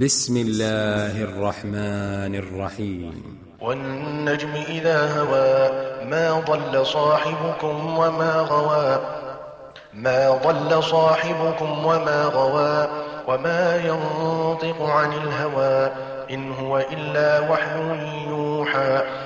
بسم الله الرحمن الرحيم. والنجم إذا هوى ما ضل صاحبكم وما غوى. ما ضل صاحبكم وما غوى وما ينطق عن الهوى. إن هو إلا وحي يوحى.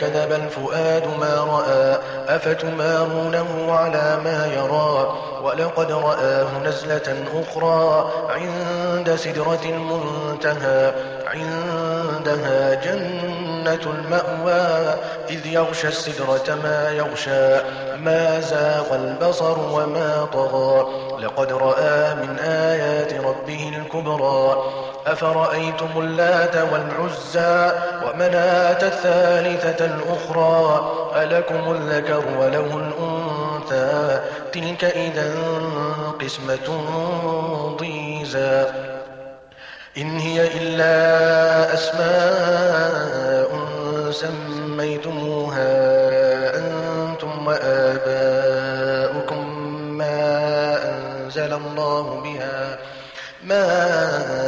كذب الفؤاد ما رأى أفتمارونه على ما يرى؟ ولقد رآه نزلة أخرى عند سدرة المنتهى عندها جنة المأوى إذ يغشى السدرة ما يغشى ما زاغ البصر وما طغى. لقد رأى من آيات ربه الكبرى. أفرأيتم اللات والعزى ومناة الثالثة الأخرى ألكم الذكر وله الأنثى تلك إذا قسمة ضيزى إن هي إلا أسماء سميتموها أنتم وآباؤكم ما أنزل الله بها ما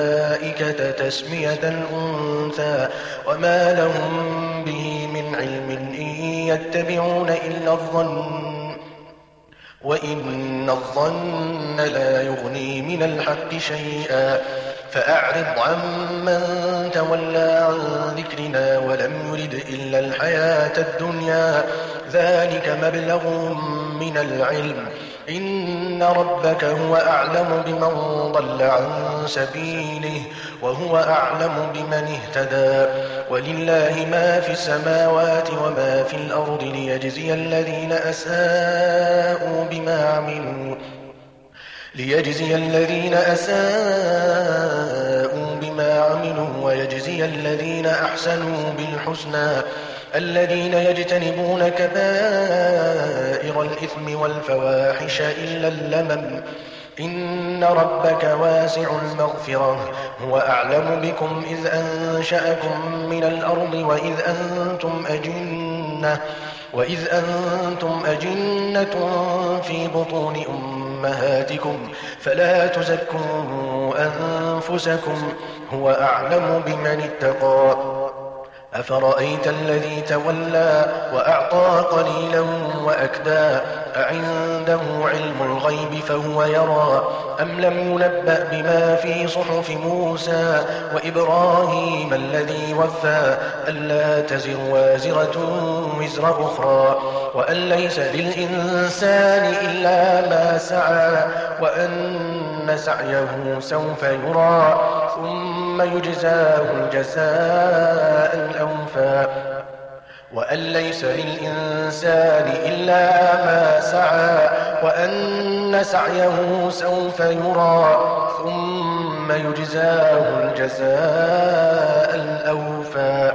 تسمية الأنثى وما لهم به من علم إن يتبعون إلا الظن وإن الظن لا يغني من الحق شيئا فأعرض عمن تولى عن ذكرنا ولم يرد إلا الحياة الدنيا ذلك مبلغ من العلم. إن ربك هو أعلم بمن ضل عن سبيله وهو أعلم بمن اهتدى. ولله ما في السماوات وما في الأرض ليجزي الذين أساءوا بما عملوا. ليجزي الذين أساءوا الذين أحسنوا بالحسنى الذين يجتنبون كبائر الإثم والفواحش إلا اللمم. إن ربك واسع المغفرة هو أعلم بكم إذ أنشأكم من الأرض وإذ أنتم أجنة وإذ أنتم أجنة في بطون أمهاتكم فلا تزكوا أنفسكم هو أعلم بمن اتقى. أفرأيت الذي تولى وأعطى قليلا وأكدى؟ أعنده علم الغيب فهو يرى أم لم ينبأ بما في صحف موسى وإبراهيم الذي وفى ألا تزر وازرة وزر أخرى وأن ليس للإنسان إلا ما سعى وأن سعيه سوف يرى ثم يجزاه الجزاء الأوفى وأن ليس للإنسان إلا ما سعى وأن سعيه سوف يرى ثم يجزاه الجزاء الأوفى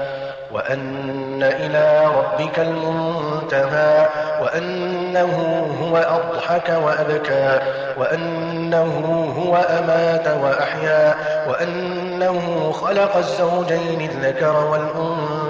وأن إلى ربك المنتهى وأنه هو أضحك وأبكى وأنه هو أمات وأحيا وأنه خلق الزوجين الذكر والأنثى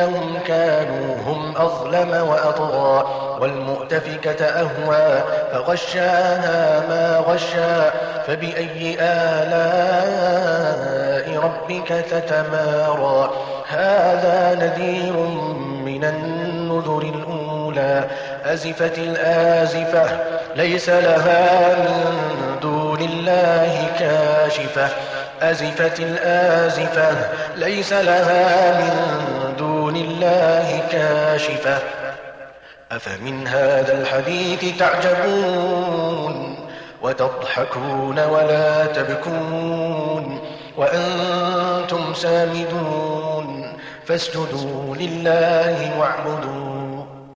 إنهم كانوا هم أظلم وأطغى والمؤتفكة أهوى فغشاها ما غشا فبأي آلاء ربك تتمارى؟ هذا نذير من النذر الأولى. أزفت الآزفة ليس لها من دون الله كاشفة. أزفت الآزفة ليس لها من دون الله كاشفة. أفمن هذا الحديث تعجبون وتضحكون ولا تبكون وأنتم سامدون فاسجدوا لله واعبدون